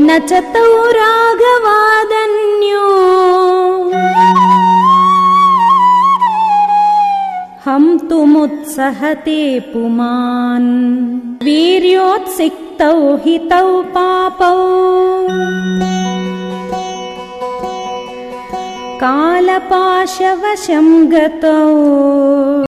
न च तौ राघवादन्यो हन्तुमुत्सहते पुमान्। वीर्योत्सिक्तौ हितौ पापौ। कालपाशवशं गतौ।